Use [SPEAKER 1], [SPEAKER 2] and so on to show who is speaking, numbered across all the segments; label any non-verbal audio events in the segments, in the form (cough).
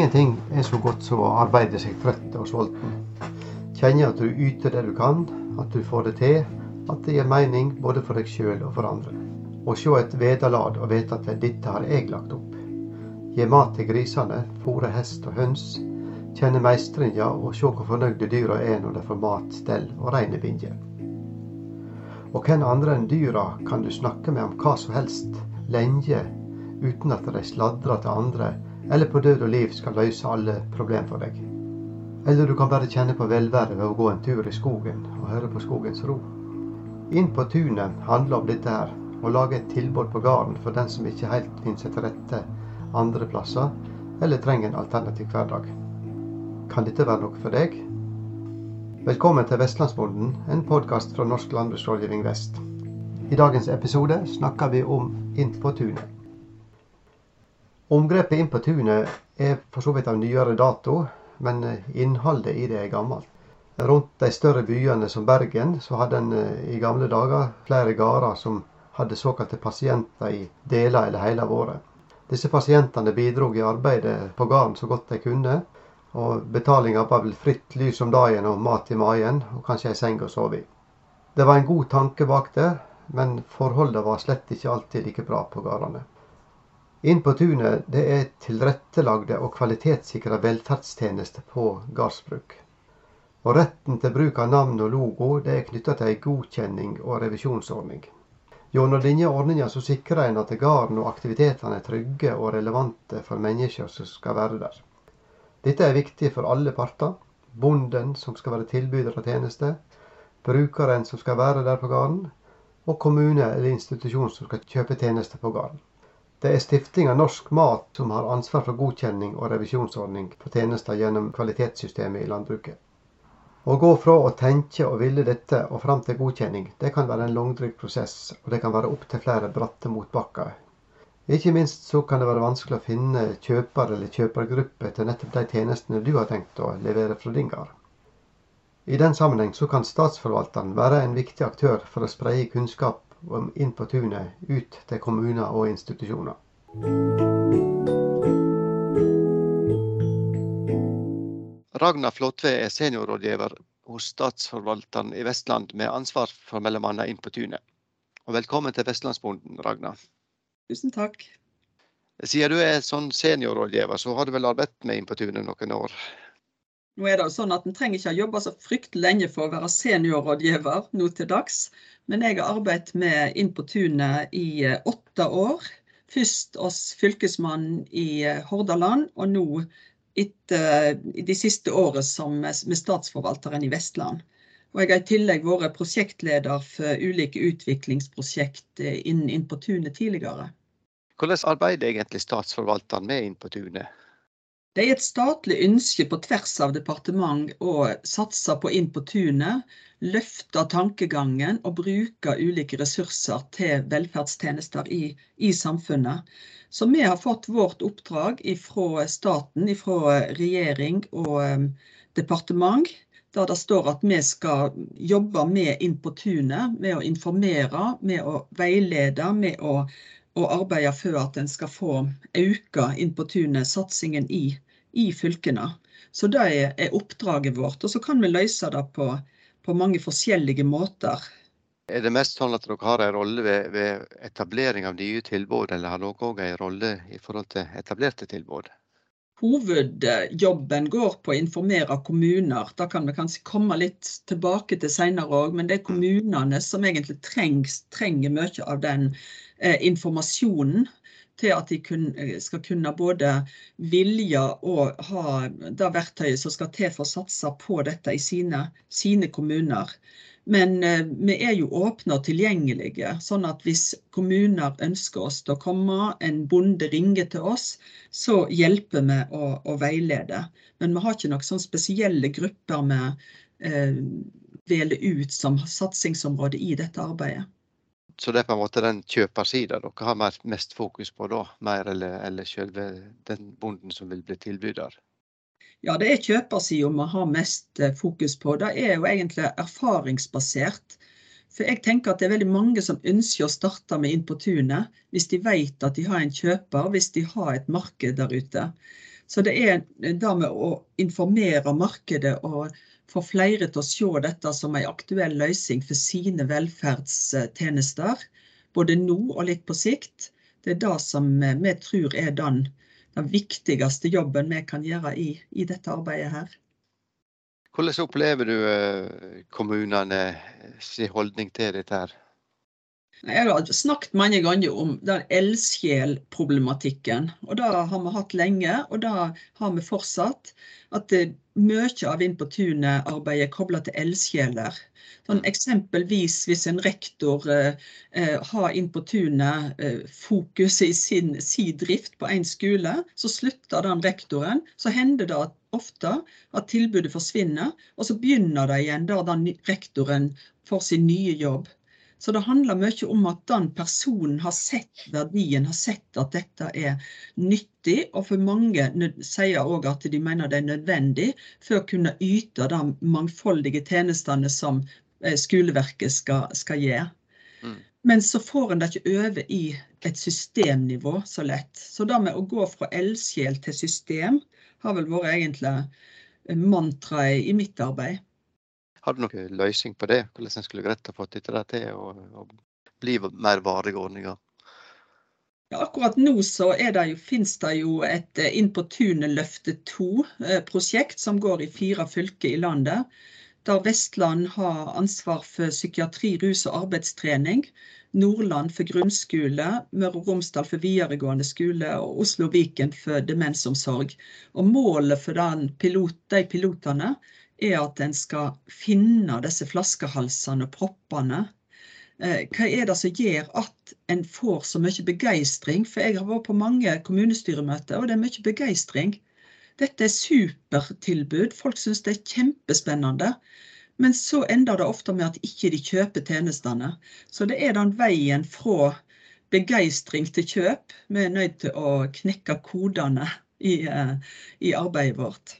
[SPEAKER 1] Ingenting er så godt som å arbeide seg trett og sulten. Kjenne at du yter det du kan, at du får det til, at det gir mening både for deg sjøl og for andre. Å se et vederlag og vite at dette har jeg lagt opp. Gi mat til grisene, fôre hest og høns. Kjenne meistringa og se hvor fornøyde dyra er når de får mat, stell og reine binger. Og hvem andre enn dyra kan du snakke med om hva som helst, lenge, uten at de sladrer til andre eller på død og liv skal løse alle problemer for deg. Eller du kan bare kjenne på velvære ved å gå en tur i skogen og høre på skogens ro. Inn på tunet handler om dette her, å lage et tilbud på gården for den som ikke helt finner seg til rette andre plasser, eller trenger en alternativ hverdag. Kan dette være noe for deg? Velkommen til Vestlandsbonden, en podkast fra Norsk landbruksrådgivning Vest. I dagens episode snakker vi om Inn på tunet. Omgrepet Inn på tunet er for så vidt av nyere dato, men eh, innholdet i det er gammelt. Rundt de større byene som Bergen så hadde en eh, i gamle dager flere gårder som hadde såkalte pasienter i deler eller hele året. Disse pasientene bidro i arbeidet på gården så godt de kunne. Og betalinga var vel fritt lys om dagen og mat i magen, og kanskje ei seng å sove i. Det var en god tanke bak det, men forholdene var slett ikke alltid like bra på gårdene. Inn på tunet det er tilrettelagde og kvalitetssikra velferdstjenester på gardsbruk. Og Retten til bruk av navn og logo det er knytta til ei godkjenning og revisjonsordning. Gjennom denne ordninga så sikrer en at garden og aktivitetene er trygge og relevante for mennesker som skal være der. Dette er viktig for alle parter. Bonden som skal være tilbyder av tjenester, brukeren som skal være der på gården, og kommune eller institusjon som skal kjøpe tjenester på gården. Det er Stiftinga Norsk Mat som har ansvar for godkjenning og revisjonsordning for tjenester gjennom kvalitetssystemet i landbruket. Å gå fra å tenke og ville dette og fram til godkjenning, det kan være en langdryg prosess, og det kan være opptil flere bratte motbakker. Ikke minst så kan det være vanskelig å finne kjøper eller kjøpergruppe til nettopp de tjenestene du har tenkt å levere fra din gard. I den sammenheng så kan statsforvalteren være en viktig aktør for å spreie kunnskap inn på tunet ut til kommuner og institusjoner. Ragna Flåtve er seniorrådgiver hos Statsforvalteren i Vestland med ansvar for bl.a. Inn på tunet. Og velkommen til Vestlandsbonden, Ragna.
[SPEAKER 2] Tusen takk.
[SPEAKER 1] Siden du er sånn seniorrådgiver, så har du vel arbeidet med Inn på tunet noen år?
[SPEAKER 2] Nå er det jo sånn at En trenger ikke ha jobba så fryktelig lenge for å være seniorrådgiver nå til dags. Men jeg har arbeidet med Inn på tunet i eh, åtte år. Først hos Fylkesmannen i eh, Hordaland, og nå etter eh, de siste årene som med Statsforvalteren i Vestland. Og jeg har i tillegg vært prosjektleder for ulike utviklingsprosjekt innen Inn på tunet tidligere.
[SPEAKER 1] Hvordan arbeider egentlig Statsforvalteren med Inn på tunet?
[SPEAKER 2] Det er et statlig ønske på tvers av departement å satse på Inn på tunet, løfte tankegangen og bruke ulike ressurser til velferdstjenester i, i samfunnet. Så vi har fått vårt oppdrag fra staten, fra regjering og um, departement, der det står at vi skal jobbe med Inn på tunet, med å informere, med å veilede, med å og arbeide for at en skal få øke Inn på tunet satsingen i, i, fylkene. Så det er, er, oppdraget vårt. Og så kan vi løse det på, på, mange forskjellige måter.
[SPEAKER 1] Er det mest sånn at dere har en rolle ved, ved etablering av nye tilbud, eller har dere òg en rolle i forhold til etablerte tilbud?
[SPEAKER 2] Hovedjobben går på å informere kommuner. Da kan vi kanskje komme litt tilbake til senere òg, men det er kommunene som egentlig trengs, trenger mye av den eh, informasjonen til at de kun, eh, skal kunne både vilje og ha det verktøyet som skal til for å satse på dette i sine, sine kommuner. Men eh, vi er jo åpne og tilgjengelige, sånn at hvis kommuner ønsker oss til å komme, en bonde ringer til oss, så hjelper vi å, å veilede. Men vi har ikke noen sånn spesielle grupper vi eh, velger ut som satsingsområde i dette arbeidet.
[SPEAKER 1] Så det er på en måte den kjøpersida dere har mest fokus på da, mer eller, eller selve den bonden som vil bli tilbyder?
[SPEAKER 2] Ja, det er kjøpersida vi har mest eh, fokus på. Det er jo egentlig erfaringsbasert. For jeg tenker at det er veldig mange som ønsker å starte med Inn på tunet, hvis de vet at de har en kjøper, hvis de har et marked der ute. Så det er det med å informere markedet og få flere til å se dette som en aktuell løsning for sine velferdstjenester, både nå og litt på sikt, det er det som vi tror er den, den viktigste jobben vi kan gjøre i, i dette arbeidet her.
[SPEAKER 3] Hvordan opplever du kommunenes kommunene sin holdning til dette? her?
[SPEAKER 2] Jeg har snakket mange ganger om den eldsjelproblematikken. Og det har vi hatt lenge, og det har vi fortsatt. At mye av Inn på tunet-arbeidet er kobla til eldsjeler. Sånn, eksempelvis hvis en rektor eh, eh har Inn på tunet eh, i sin, sin drift på én skole, så slutter den rektoren. Så hender det ofte at tilbudet forsvinner, og så begynner det igjen da den rektoren får sin nye jobb. Så det handler mye om at den personen har sett verdien, har sett at dette er nyttig. Og for mange sier òg at de mener det er nødvendig for å kunne yte de mangfoldige tjenestene som eh, skoleverket skal, skal gjøre. Mm. Men så får en det ikke over i et systemnivå så lett. Så det med å gå fra eldsjel til system har vel vært egentlig mantraet i mitt arbeid.
[SPEAKER 3] Har du noen løsning på det? Hvordan en skulle greid å få til å bli mer varige ordninger?
[SPEAKER 2] Ja, akkurat nå så det jo, finnes det jo et eh, Inn på tunet løfte 2-prosjekt eh, som går i fire fylker i landet. Der Vestland har ansvar for psykiatri, rus og arbeidstrening. Nordland for grunnskole, Møre og Romsdal for videregående skole og Oslo og Viken for demensomsorg. Og Målet for pilot, de pilotene er at en skal finne disse flaskehalsene og proppene. Eh, hva er det som gjør at en får så mye begeistring? For jeg har vært på mange kommunestyremøter, og det er mye begeistring. Dette er supertilbud. Folk syns det er kjempespennende. Men så ender det ofte med at ikke de kjøper tjenestene. Så det er den veien fra begeistring til kjøp. Vi er nødt til å knekke kodene i, eh, i arbeidet vårt.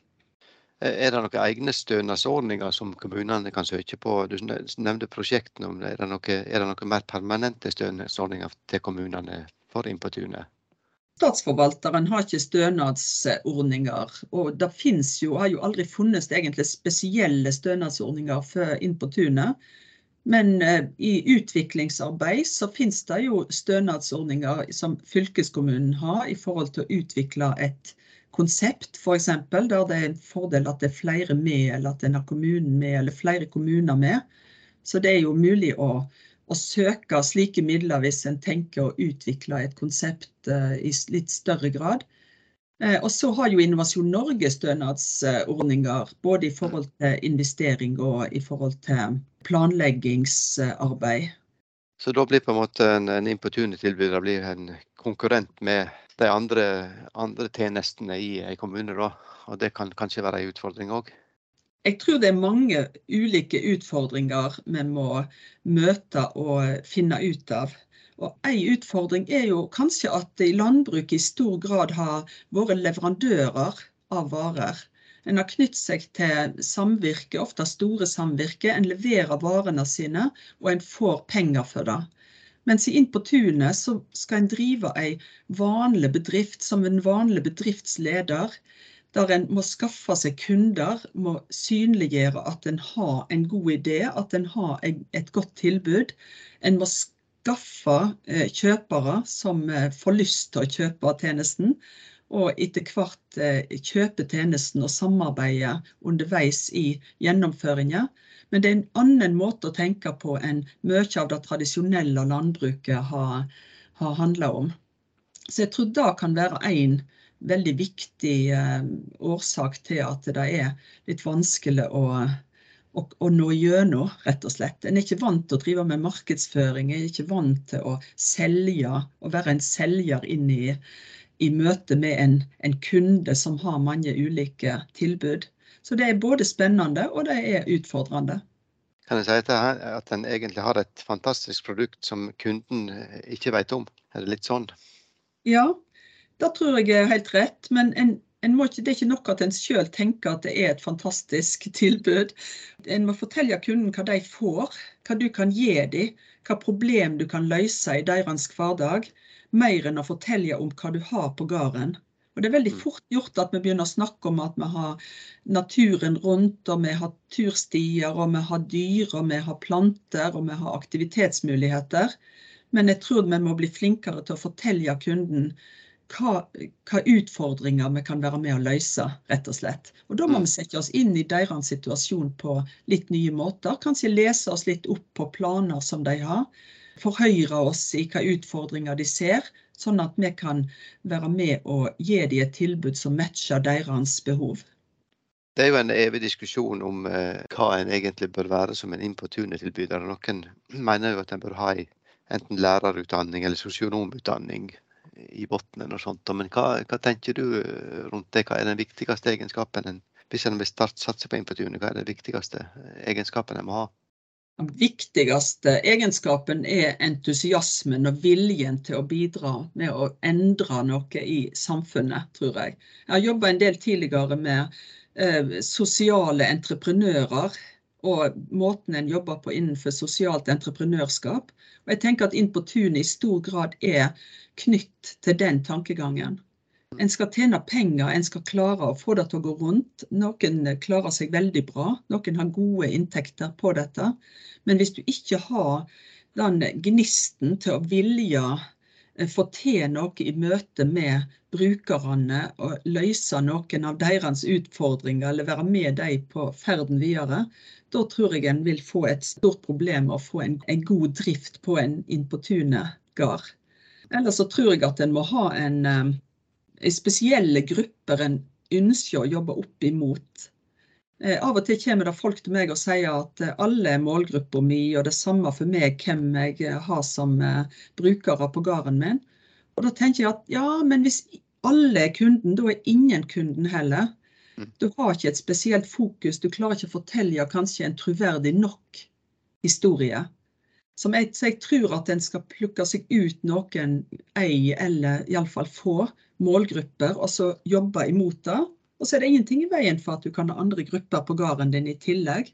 [SPEAKER 3] Er det noen egne stønadsordninger som kommunene kan søke på? Du nevnte prosjektene. Er det, er det noen mer permanente stønadsordninger til kommunene for Inn på tunet?
[SPEAKER 2] Statsforvalteren har ikke stønadsordninger. Og det jo, har jo aldri funnes egentlig spesielle stønadsordninger for Inn på tunet. Men eh, i utviklingsarbeid så finnes det jo stønadsordninger som fylkeskommunen har i forhold til å utvikle et konsept, f.eks., der det er en fordel at det er flere med, eller at en har kommunen med, eller flere kommuner med. Så det er jo mulig å, å søke slike midler hvis en tenker å utvikle et konsept uh, i litt større grad. Uh, og så har jo Innovasjon Norge stønadsordninger, både i forhold til investering og i forhold til planleggingsarbeid.
[SPEAKER 3] Så da blir på en måte en, en Inputune-tilbyder en konkurrent med de andre, andre tjenestene i en kommune. Da. Og det kan kanskje være en utfordring òg?
[SPEAKER 2] Jeg tror det er mange ulike utfordringer vi må møte og finne ut av. Og En utfordring er jo kanskje at landbruket i stor grad har vært leverandører av varer. En har knyttet seg til samvirke, ofte store samvirke. En leverer varene sine, og en får penger for det. Mens i Inn på tunet så skal en drive ei vanlig bedrift som en vanlig bedriftsleder. Der en må skaffe seg kunder, må synliggjøre at en har en god idé, at en har et godt tilbud. En må skaffe eh, kjøpere som eh, får lyst til å kjøpe tjenesten. Og etter hvert eh, kjøpe tjenesten og samarbeide underveis i gjennomføringa. Men det er en annen måte å tenke på enn mye av det tradisjonelle landbruket har, har handla om. Så jeg tror det kan være en veldig viktig eh, årsak til at det er litt vanskelig å, å, å nå gjennom, rett og slett. En er ikke vant til å drive med markedsføring, en er ikke vant til å selge, å være en selger inn i, i møte med en, en kunde som har mange ulike tilbud. Så det er både spennende og det er utfordrende.
[SPEAKER 3] Kan jeg si at en egentlig har et fantastisk produkt som kunden eh, ikke vet om? Er det litt sånn?
[SPEAKER 2] Ja, det tror jeg er helt rett. Men en, en ikke, det er ikke nok at en sjøl tenker at det er et fantastisk (laughs) tilbud. En må fortelle kunden hva de får, hva du kan gi dem, hva problem du kan løse i deres hverdag. Mer enn å fortelle om hva du har på gården. Og det er veldig fort gjort at vi begynner å snakke om at vi har naturen rundt, og vi har turstier, og vi har dyr, og vi har planter, og vi har aktivitetsmuligheter. Men jeg tror vi må bli flinkere til å fortelle kunden hva, hva, utfordringer vi kan være med å løse, rett og slett. Og da må vi sette oss inn i deres situasjon på litt nye måter. Kanskje lese oss litt opp på planer som de har. Forhøre oss i hva utfordringer de ser, sånn at vi kan være med og gi dem et tilbud som matcher deres behov.
[SPEAKER 1] Det er jo en evig diskusjon om eh, hva en egentlig bør være som en inn. Noen mener jo at en bør ha enten lærerutdanning eller sosionomutdanning i bunnen og sånt. Men hva, hva, tenker du eh, rundt det? Hva er den viktigste egenskapen en, hvis en vil start, satse på inn på tunet? Hva er den viktigste egenskapen en må ha?
[SPEAKER 2] Den viktigste egenskapen er entusiasmen og viljen til å bidra med å endre noe i samfunnet, tror jeg. Jeg har jobba en del tidligere med eh, sosiale entreprenører og måten en jobber på innenfor sosialt entreprenørskap. Og jeg tenker at Inn på tunet i stor grad er knytt til den tankegangen. En skal tjene penger, en skal klare å få det til å gå rundt. Noen klarer seg veldig bra, noen har gode inntekter på dette. Men hvis du ikke har den gnisten til å vilje eh, få til noe i møte med brukerne og løse noen av deres utfordringer eller være med dem på ferden videre, da tror jeg en vil få et stort problem å få en, en god drift på en Inn på tunet-gard. Ellers så tror jeg at en må ha en eh, spesielle grupper en ønsker å jobbe opp imot. Eh, av og til kommer det folk til meg og sier at eh, alle er målgruppa mi, og det samme for meg hvem jeg eh, har som brukere på gården min. Og da tenker jeg at ja, men hvis alle er kunden, da er ingen kunden heller. Mm. Du har ikke et spesielt fokus, du klarer ikke å fortelle kanskje en troverdig nok historie. Som jeg, så jeg tror at en skal plukke seg ut noen ei, eller iallfall få, målgrupper, og så jobbe imot det. Og så er det ingenting i veien for at du kan ha andre grupper på gården din i tillegg.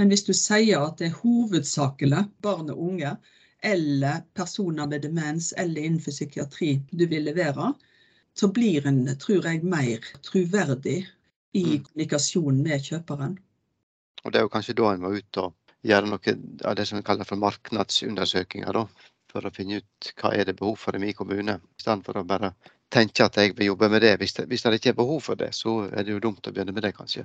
[SPEAKER 2] Men hvis du sier at det er hovedsakelig barn og unge, eller personer med demens eller innenfor psykiatri du vil levere, så blir en, tror jeg, mer troverdig i mm. kommunikasjonen med kjøperen.
[SPEAKER 1] Og Det er jo kanskje da en må ut og gjøre noe av det som vi kaller for marknadsundersøkelser, for å finne ut hva er det behov for i min kommune, i stedet for å bare tenker at jeg vil jobbe med det. Hvis det, hvis det ikke er behov for det, så er det jo dumt å begynne med det, kanskje.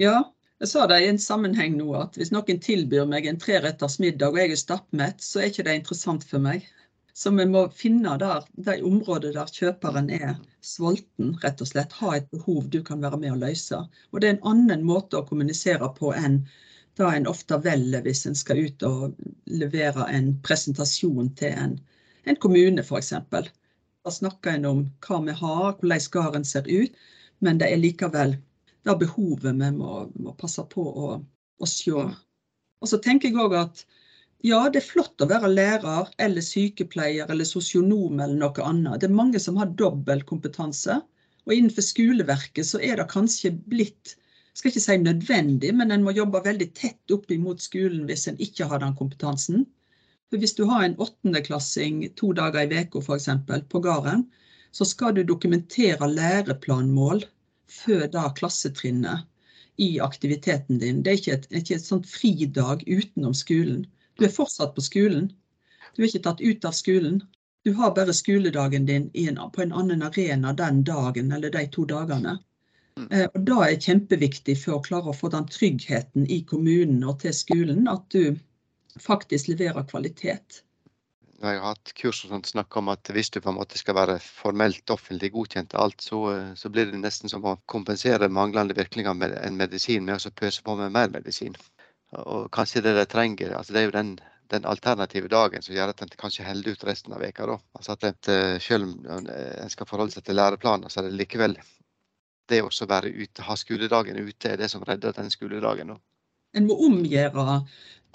[SPEAKER 2] Ja, jeg sa det i en sammenheng nå at hvis noen tilbyr meg en treretters middag og jeg er stappmett, så er ikke det interessant for meg. Så vi må finne der, det området der kjøperen er sulten, rett og slett. Ha et behov du kan være med å løse. Og det er en annen måte å kommunisere på enn da en ofte velger hvis en skal ut og levere en presentasjon til en, en kommune, f.eks. Da snakker en om hva vi har, hvordan gården ser ut, men det er likevel det behovet vi må, må passe på å, å se. Og så tenker jeg òg at ja, det er flott å være lærer eller sykepleier eller sosionom eller noe annet. Det er mange som har dobbel kompetanse. Og innenfor skoleverket så er det kanskje blitt skal ikke si nødvendig, men en må jobbe veldig tett opp imot skolen hvis en ikke har den kompetansen. For hvis du har en åttendeklassing to dager i uka f.eks. på gården, så skal du dokumentere læreplanmål før da klassetrinnet i aktiviteten din. Det er ikke et, ikke et sånt fridag utenom skolen. Du er fortsatt på skolen. Du er ikke tatt ut av skolen. Du har bare skoledagen din en, på en annen arena den dagen eller de to dagene. Mm. Eh, og Da er det kjempeviktig for å klare å få den tryggheten i kommunen og til skolen at du faktisk leverer kvalitet.
[SPEAKER 1] Jeg har hatt kurs og sånt snakk om at hvis du på en måte skal være formelt offentlig godkjent alt, så, så blir det nesten som å kompensere manglende virkninger med en medisin med å pøse på med mer medisin. Og kanskje det de trenger, altså det er jo den, den alternative dagen som gjør at en kanskje holder ut resten av veka. da. Altså at et, eh, Selv om en skal forholde seg til læreplaner, så er det likevel det å være ute, ha skoledagen ute, er det som redder den skoledagen. Da.
[SPEAKER 2] En må omgjøre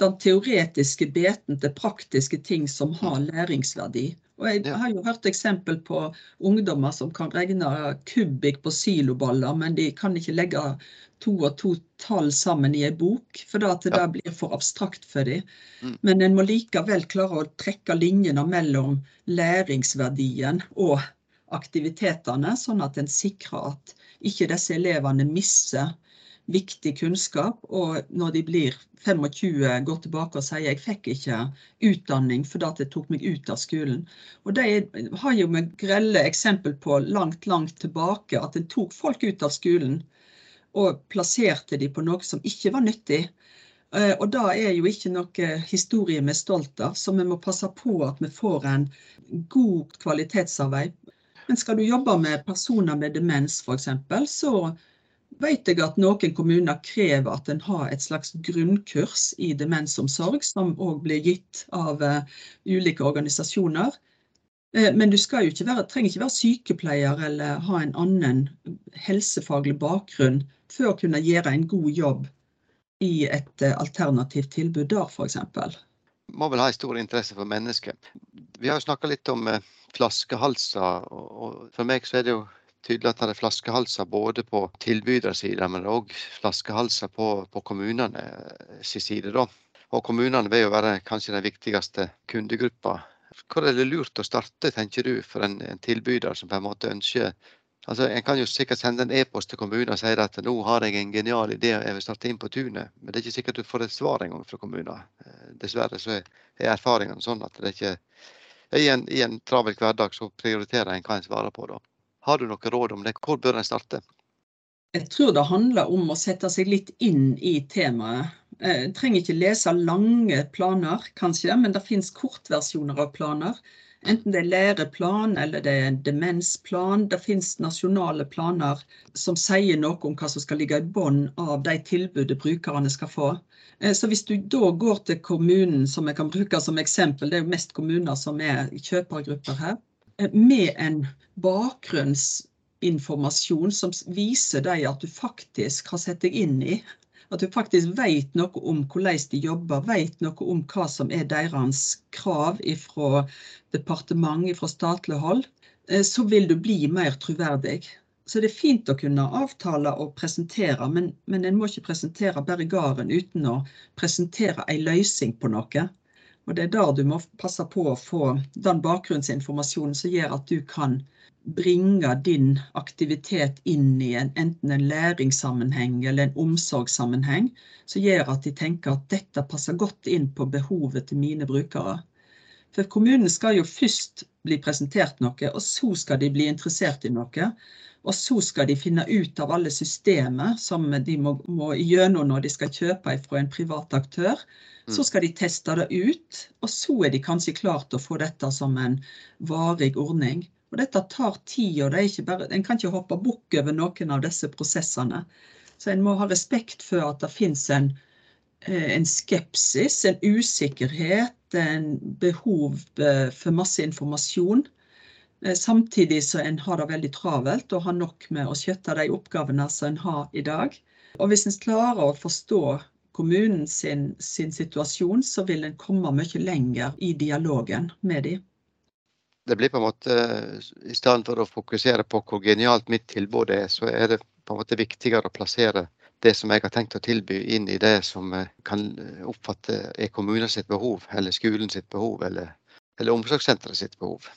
[SPEAKER 2] den teoretiske biten til praktiske ting som har læringsverdi. Og jeg har jo hørt eksempel på ungdommer som kan regne kubikk på siloballer, men de kan ikke legge to og to tall sammen i en bok, for det der blir for abstrakt for dem. Mm. Men en må likevel klare å trekke linjene mellom læringsverdien og aktivitetene, sånn at en sikrer at ikke disse elevene mister viktig kunnskap, og når de blir 25 går tilbake og sier jeg fikk ikke utdanning fordi det tok meg ut av skolen. Og Det har jo vi grelle eksempel på langt, langt tilbake, at en tok folk ut av skolen og plasserte de på noe som ikke var nyttig. Eh, og det er jo ikke noe historie vi er stolt av, så vi må passe på at vi får en god kvalitetsarbeid. Men skal du jobbe med personer med demens f.eks., så vet jeg at noen kommuner krever at en har et slags grunnkurs i demensomsorg, som òg blir gitt av uh, ulike organisasjoner. Uh, men du ikke være, trenger ikke være sykepleier eller ha en annen helsefaglig bakgrunn for å kunne gjøre en god jobb i et uh, alternativt tilbud der, f.eks.
[SPEAKER 1] Må vel ha en stor interesse for mennesker. Vi har jo snakka litt om flaskehalser, og for meg så er det jo tydelig at det er flaskehalser både på tilbydersida, men òg flaskehalser på, på kommunene sin side. Da. Og kommunene vil jo være kanskje den viktigste kundegruppa. Hvor er det lurt å starte, tenker du, for en, en tilbyder som på en måte ønsker Altså, En kan jo sikkert sende en e-post til kommunen og si at nå har jeg en genial idé, jeg vil starte inn på tunet. Men det er ikke sikkert du får et svar engang fra kommunen. Eh, dessverre så er erfaringene sånn at det er ikke i en, i en travel hverdag så prioriterer en hva en svarer på. da. Har du noe råd om det? Hvor bør en starte?
[SPEAKER 2] Jeg tror det handler om å sette seg litt inn i temaet. En jeg trenger ikke lese lange planer, kanskje, men det finnes kortversjoner av planer. Enten det er læreplan eller det er en demensplan. Det finnes nasjonale planer som sier noe om hva som skal ligge i bunnen av de tilbudet brukerne skal få. Eh, så hvis du da går til kommunen, som jeg kan bruke som eksempel, det er jo mest kommuner som er kjøpergrupper her, eh, med en bakgrunnsinformasjon som viser deg at du faktisk har sett deg inn i. At du faktisk vet noe om hvordan de jobber, vet noe om hva som er deres krav fra departement, fra statlig hold, eh, så vil du bli mer troverdig. Så det er fint å kunne avtale og presentere, men, men en må ikke presentere bare gården uten å presentere en løsning på noe. Og det er der du må passe på å få den bakgrunnsinformasjonen som gjør at du kan bringe din aktivitet inn i en, enten en læringssammenheng eller en omsorgssammenheng, som gjør at de tenker at dette passer godt inn på behovet til mine brukere. For kommunen skal jo først bli presentert noe, og så skal de bli interessert i noe. Og så skal de finne ut av alle systemer som de må, må gjennom når de skal kjøpe fra en privat aktør. Så mm. skal de teste det ut, og så er de kanskje klare til å få dette som en varig ordning. Og dette tar tid, og bare, en kan ikke hoppe bukk over noen av disse prosessene. Så en må ha respekt for at det finnes en, eh, en skepsis, en usikkerhet, en behov eh, for masse informasjon. Eh, samtidig så en har det veldig travelt og har nok med å skjøtte de oppgavene som en har i dag. Og hvis en klarer å forstå kommunen sin, sin situasjon, så vil en komme mye lenger i dialogen med dem
[SPEAKER 1] det blir på en måte, I stedet for å fokusere på hvor genialt mitt tilbud er, så er det på en måte viktigere å plassere det som jeg har tenkt å tilby, inn i det som kan oppfatte er kommunens behov, eller skolen sitt behov, eller, eller omsorgssenteret sitt behov.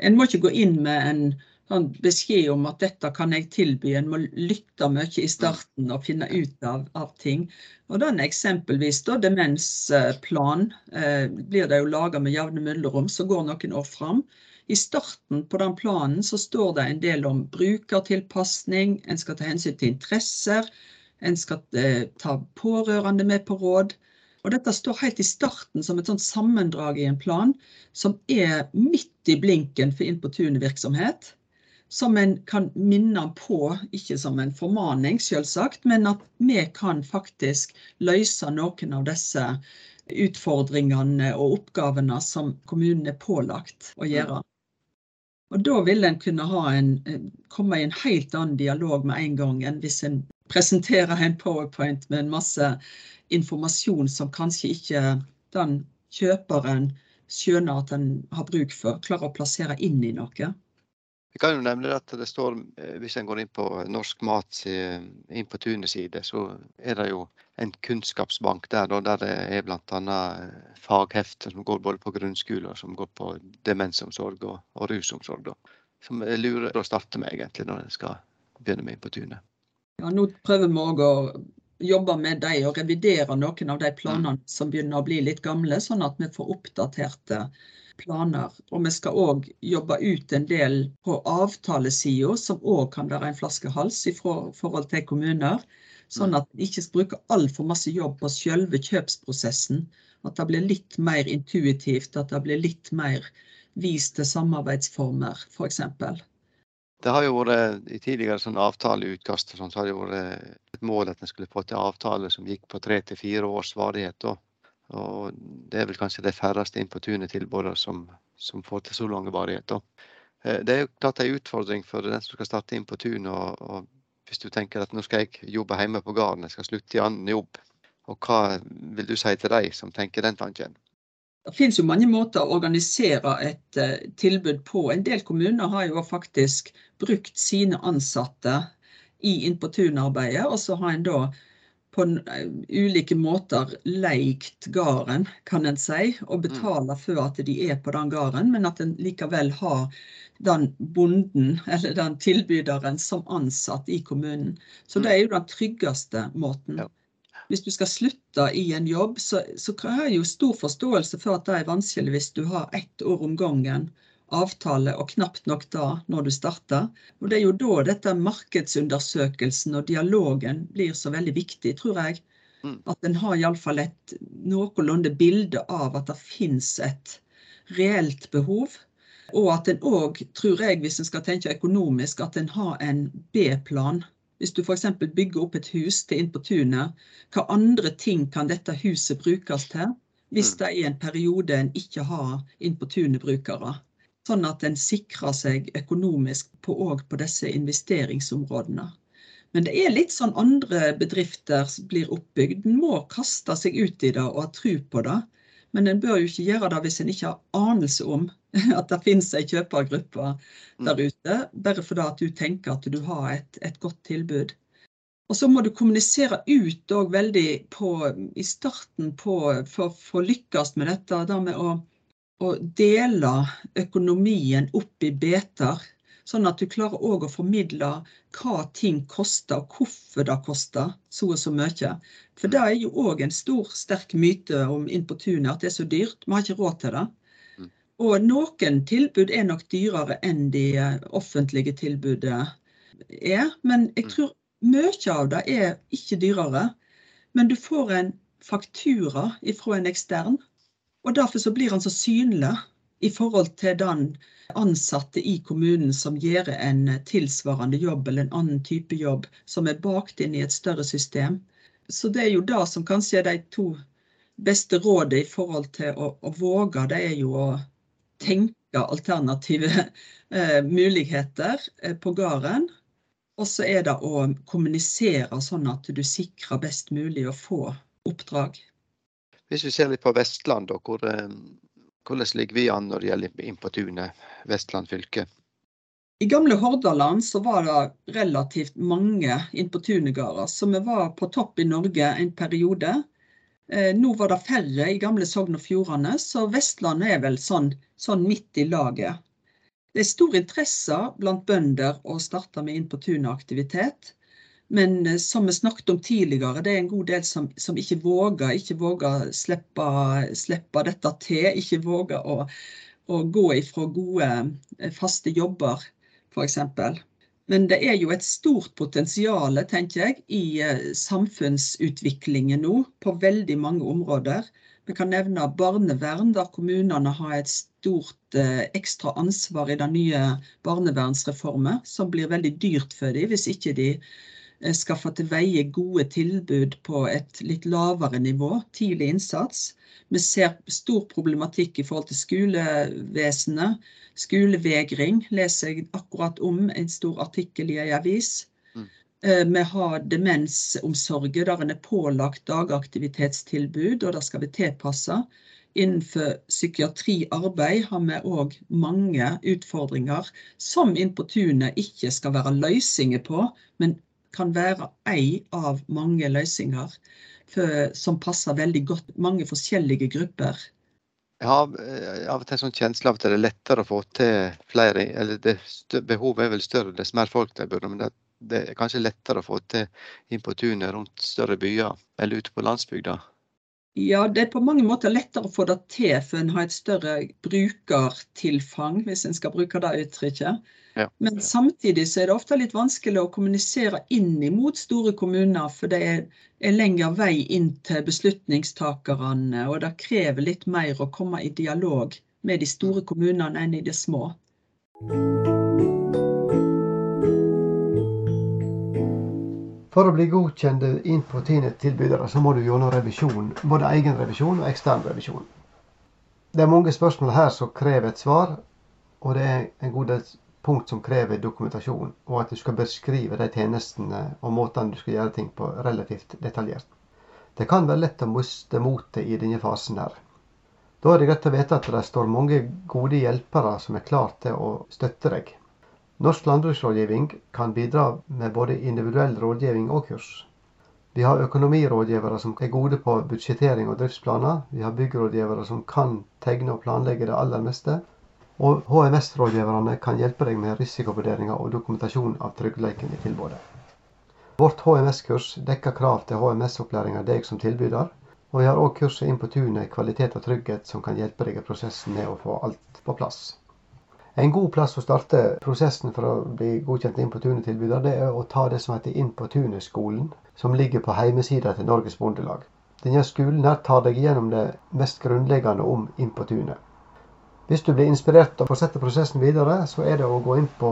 [SPEAKER 2] En må ikke gå inn med en sånn beskjed om at dette kan jeg tilby. En må lytte mye i starten og finne ut av, av ting. Og den eksempelvis da, demensplan eh, blir det jo laga med jevne mellomrom, så går noen år fram. I starten på den planen så står det en del om brukertilpasning, en skal ta hensyn til interesser, en skal eh, ta pårørende med på råd. Og dette står helt i starten som et sånt sammendrag i en plan som er midt i blinken for Inn på tunet-virksomhet som en kan minne på, ikke som en formaning selvsagt, men at vi kan faktisk løse noen av disse utfordringene og oppgavene som kommunen er pålagt å gjøre. Og da vil en kunne en, komme i en helt annen dialog med en gang enn hvis en presenterer en powerpoint med en masse informasjon som kanskje ikke den kjøperen skjønner at en har bruk for, klarer å plassere inn i noe.
[SPEAKER 1] Jeg kan jo nevne at det står, eh, Hvis en går inn på Norsk Mat inn på tunet side, så er det jo en kunnskapsbank der, der det er bl.a. Eh, faghefter som går både på grunnskole og som går på demensomsorg og, rusomsorg.
[SPEAKER 3] som jeg lurer å starte med, egentlig, når en skal begynne med Inn på tunet.
[SPEAKER 2] Ja, nå prøver vi òg å jobbe med de og revidere noen av de planene som begynner å bli litt gamle, sånn at vi får oppdaterte planer. Og vi skal òg jobbe ut en del på avtalesida, som òg kan være en flaskehals i forhold til kommuner. Sånn at vi ikke bruker altfor masse jobb på selve kjøpsprosessen. At det blir litt mer intuitivt, at det blir litt mer vist til samarbeidsformer, f.eks.
[SPEAKER 3] Det har jo vært i tidligere sånn avtaleutkast sånn, så har det vært et mål at en skulle få til avtale som gikk på tre til fire års varighet. Og, og det er vel kanskje de færreste inn på tunet-tilbudene som, som, får til så lang varighet. Eh, det er jo klart en utfordring for den som skal starte inn på tunet. Og, og, hvis du tenker at nå skal jeg jobbe hjemme på gården, jeg skal slutte i annen jobb. Og hva vil du si til de som tenker den tanken?
[SPEAKER 2] Det finnes jo mange måter å organisere et uh, tilbud på. En del kommuner har jo faktisk brukt sine ansatte i Inn på tun-arbeidet, og så har en da på uh, ulike måter leikt gården, kan en si, og mm. betaler for at de er på den gården, men at en likevel har den bonden (laughs) eller den tilbyderen som ansatt i kommunen. Så mm. det er jo den tryggeste måten. Hvis du skal slutte i en jobb, så, så har jeg jo stor forståelse for at det er vanskelig hvis du har ett år om gangen avtale, og knapt nok da når du starter. Og Det er jo da dette markedsundersøkelsen og dialogen blir så veldig viktig, tror jeg. Mm. At en har iallfall et noenlunde bilde av at det finnes et reelt behov. Og at en òg, tror jeg, hvis en skal tenke økonomisk, at en har en B-plan hvis du f.eks. bygger opp et hus til inn på tunet, hva andre ting kan dette huset brukes til? Hvis mm. det er en periode en ikke har inn på tunet-brukere. Sånn at en sikrer seg økonomisk på, på disse investeringsområdene. Men det er litt sånn andre bedrifter som blir oppbygd. En må kaste seg ut i det og ha tro på det. Men en bør jo ikke gjøre det hvis en ikke har anelse om (laughs) at det finnes ei kjøpergruppe mm. der ute, bare fordi at du tenker at du har et, et godt tilbud. Og så må du kommunisere ut òg veldig på, i starten på, for å lykkes med dette. Det med å, å dele økonomien opp i beter Sånn at du klarer òg å formidle hva ting koster, og hvorfor det koster så og så mye. For det er jo òg en stor, sterk myte om inn på tunet at det er så dyrt. Vi har ikke råd til det. Mm. Og noen tilbud er nok dyrere enn de offentlige tilbudet er. Men jeg mm. tror mye av det er ikke dyrere. Men du får en faktura fra en ekstern, og derfor så blir han så synlig i forhold til den ansatte i kommunen som gjør en tilsvarende jobb eller en annen type jobb, som er bakt inn i et større system. Så det er jo det som kanskje er de to beste rådene i forhold til å, å våge, det er jo å tenke alternative eh, muligheter eh, på gården. Og så er det å kommunisere sånn at du sikrer best mulig å få oppdrag.
[SPEAKER 3] Hvis vi ser litt på Vestland, hvor, eh, hvordan ligger vi an når det gjelder inn på tunet, Vestland fylke?
[SPEAKER 2] I gamle Hordaland så var det relativt mange inn på tunet-gårder, så vi var på topp i Norge en periode. Eh, nå var det færre i gamle Sogn og Fjordane, så Vestlandet er vel sånn, sånn midt i laget. Det er stor interesse blant bønder å starte med inn på tunet-aktivitet. Men eh, som vi snakket om tidligere, det er en god del som, som ikke våger ikke våger slippe, slippe dette til. Ikke våger å, å gå ifra gode, eh, faste jobber, f.eks. Men det er jo et stort potensial, tenker jeg, i eh, samfunnsutviklingen nå på veldig mange områder. Vi kan nevne barnevern, der kommunene har et stort ekstra ansvar i den nye barnevernsreformen, som blir veldig dyrt for dem hvis ikke de skaffe til veie gode tilbud på et litt lavere nivå, tidlig innsats. Vi ser stor problematikk i forhold til skolevesenet. Skolevegring leser jeg akkurat om en stor artikkel i ei avis. Mm. Eh, vi har demensomsorger der en er pålagt dagaktivitetstilbud, og det skal vi tilpasse. Innenfor psykiatriarbeid har vi òg mange utfordringer som Inn på tunet ikke skal være løsninger på, men kan være ei av mange løsninger for, som passer veldig godt mange forskjellige grupper.
[SPEAKER 3] Jeg har eh, av og til sånn kjensle av at det er lettere å få til flere eller det, Behovet er vel større dess mer folk der burde, men det, det, er kanskje lettere å få til inn på tunet rundt større byer eller ute på landsbygda?
[SPEAKER 2] Ja, det er på mange måter lettere å få det til for en har et større brukertilfang, hvis en skal bruke det uttrykket. Ja. Men samtidig så er det ofte litt vanskelig å kommunisere inn mot store kommuner, for det er, er lengre vei inn til beslutningstakerne, og det krever litt mer å komme i dialog med de store kommunene enn i de små.
[SPEAKER 1] For å bli godkjent inn på TINE-tilbydere, så må du gjennom revisjon. Både egen revisjon og ekstern revisjon. Det er mange spørsmål her som krever et svar, og det er en god del punkt som krever dokumentasjon, og at du skal beskrive de tjenestene og måtene du skal gjøre ting på relativt detaljert. Det kan være lett å miste motet i denne fasen her. Da er det greit å vite at det står mange gode hjelpere som er klare til å støtte deg. Norsk landbruksrådgivning kan bidra med både individuell rådgivning og kurs. Vi har økonomirådgivere som er gode på budsjettering og driftsplaner. Vi har byggrådgivere som kan tegne og planlegge det aller meste. Og HMS-rådgiverne kan hjelpe deg med risikovurderinger og dokumentasjon av tryggleiken i tilbudet. Vårt HMS-kurs dekker krav til HMS-opplæring deg som tilbyder. Og vi har òg kurset Inn på tunet kvalitet og trygghet som kan hjelpe deg i prosessen med å få alt på plass. En god plass å starte prosessen for å bli godkjent Inn på tunet-tilbyder, det er å ta det som heter Inn på tunet-skolen, som ligger på heimesida til Norges Bondelag. Denne skolen her tar deg gjennom det mest grunnleggende om Inn på tunet. Hvis du blir inspirert og fortsetter prosessen videre, så er det å gå inn på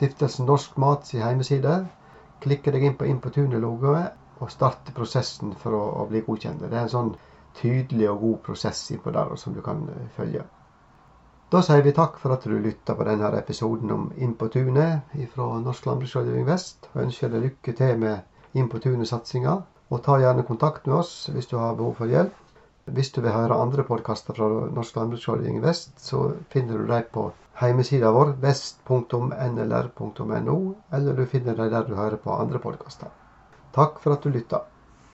[SPEAKER 1] Stiftelsen Norsk Mats heimeside, klikke deg inn på Inn på tunet-logoet og starte prosessen for å, å, bli godkjent. Det er en sånn tydelig og god prosess innpå der som du kan følge. Da sier vi takk for at du lytta på denne episoden om Inn på tunet fra Norsk Landbruksrådgivning Vest. Og ønsker deg lykke til med Inn på tunet-satsinga. Og ta gjerne kontakt med oss hvis du har behov for hjelp. Hvis du vil høre andre podkaster fra Norsk Landbruksrådgivning Vest, så finner du dem på hjemmesida vår vest.nlr.no, eller du finner dem der du hører på andre podkaster. Takk for at du lytta.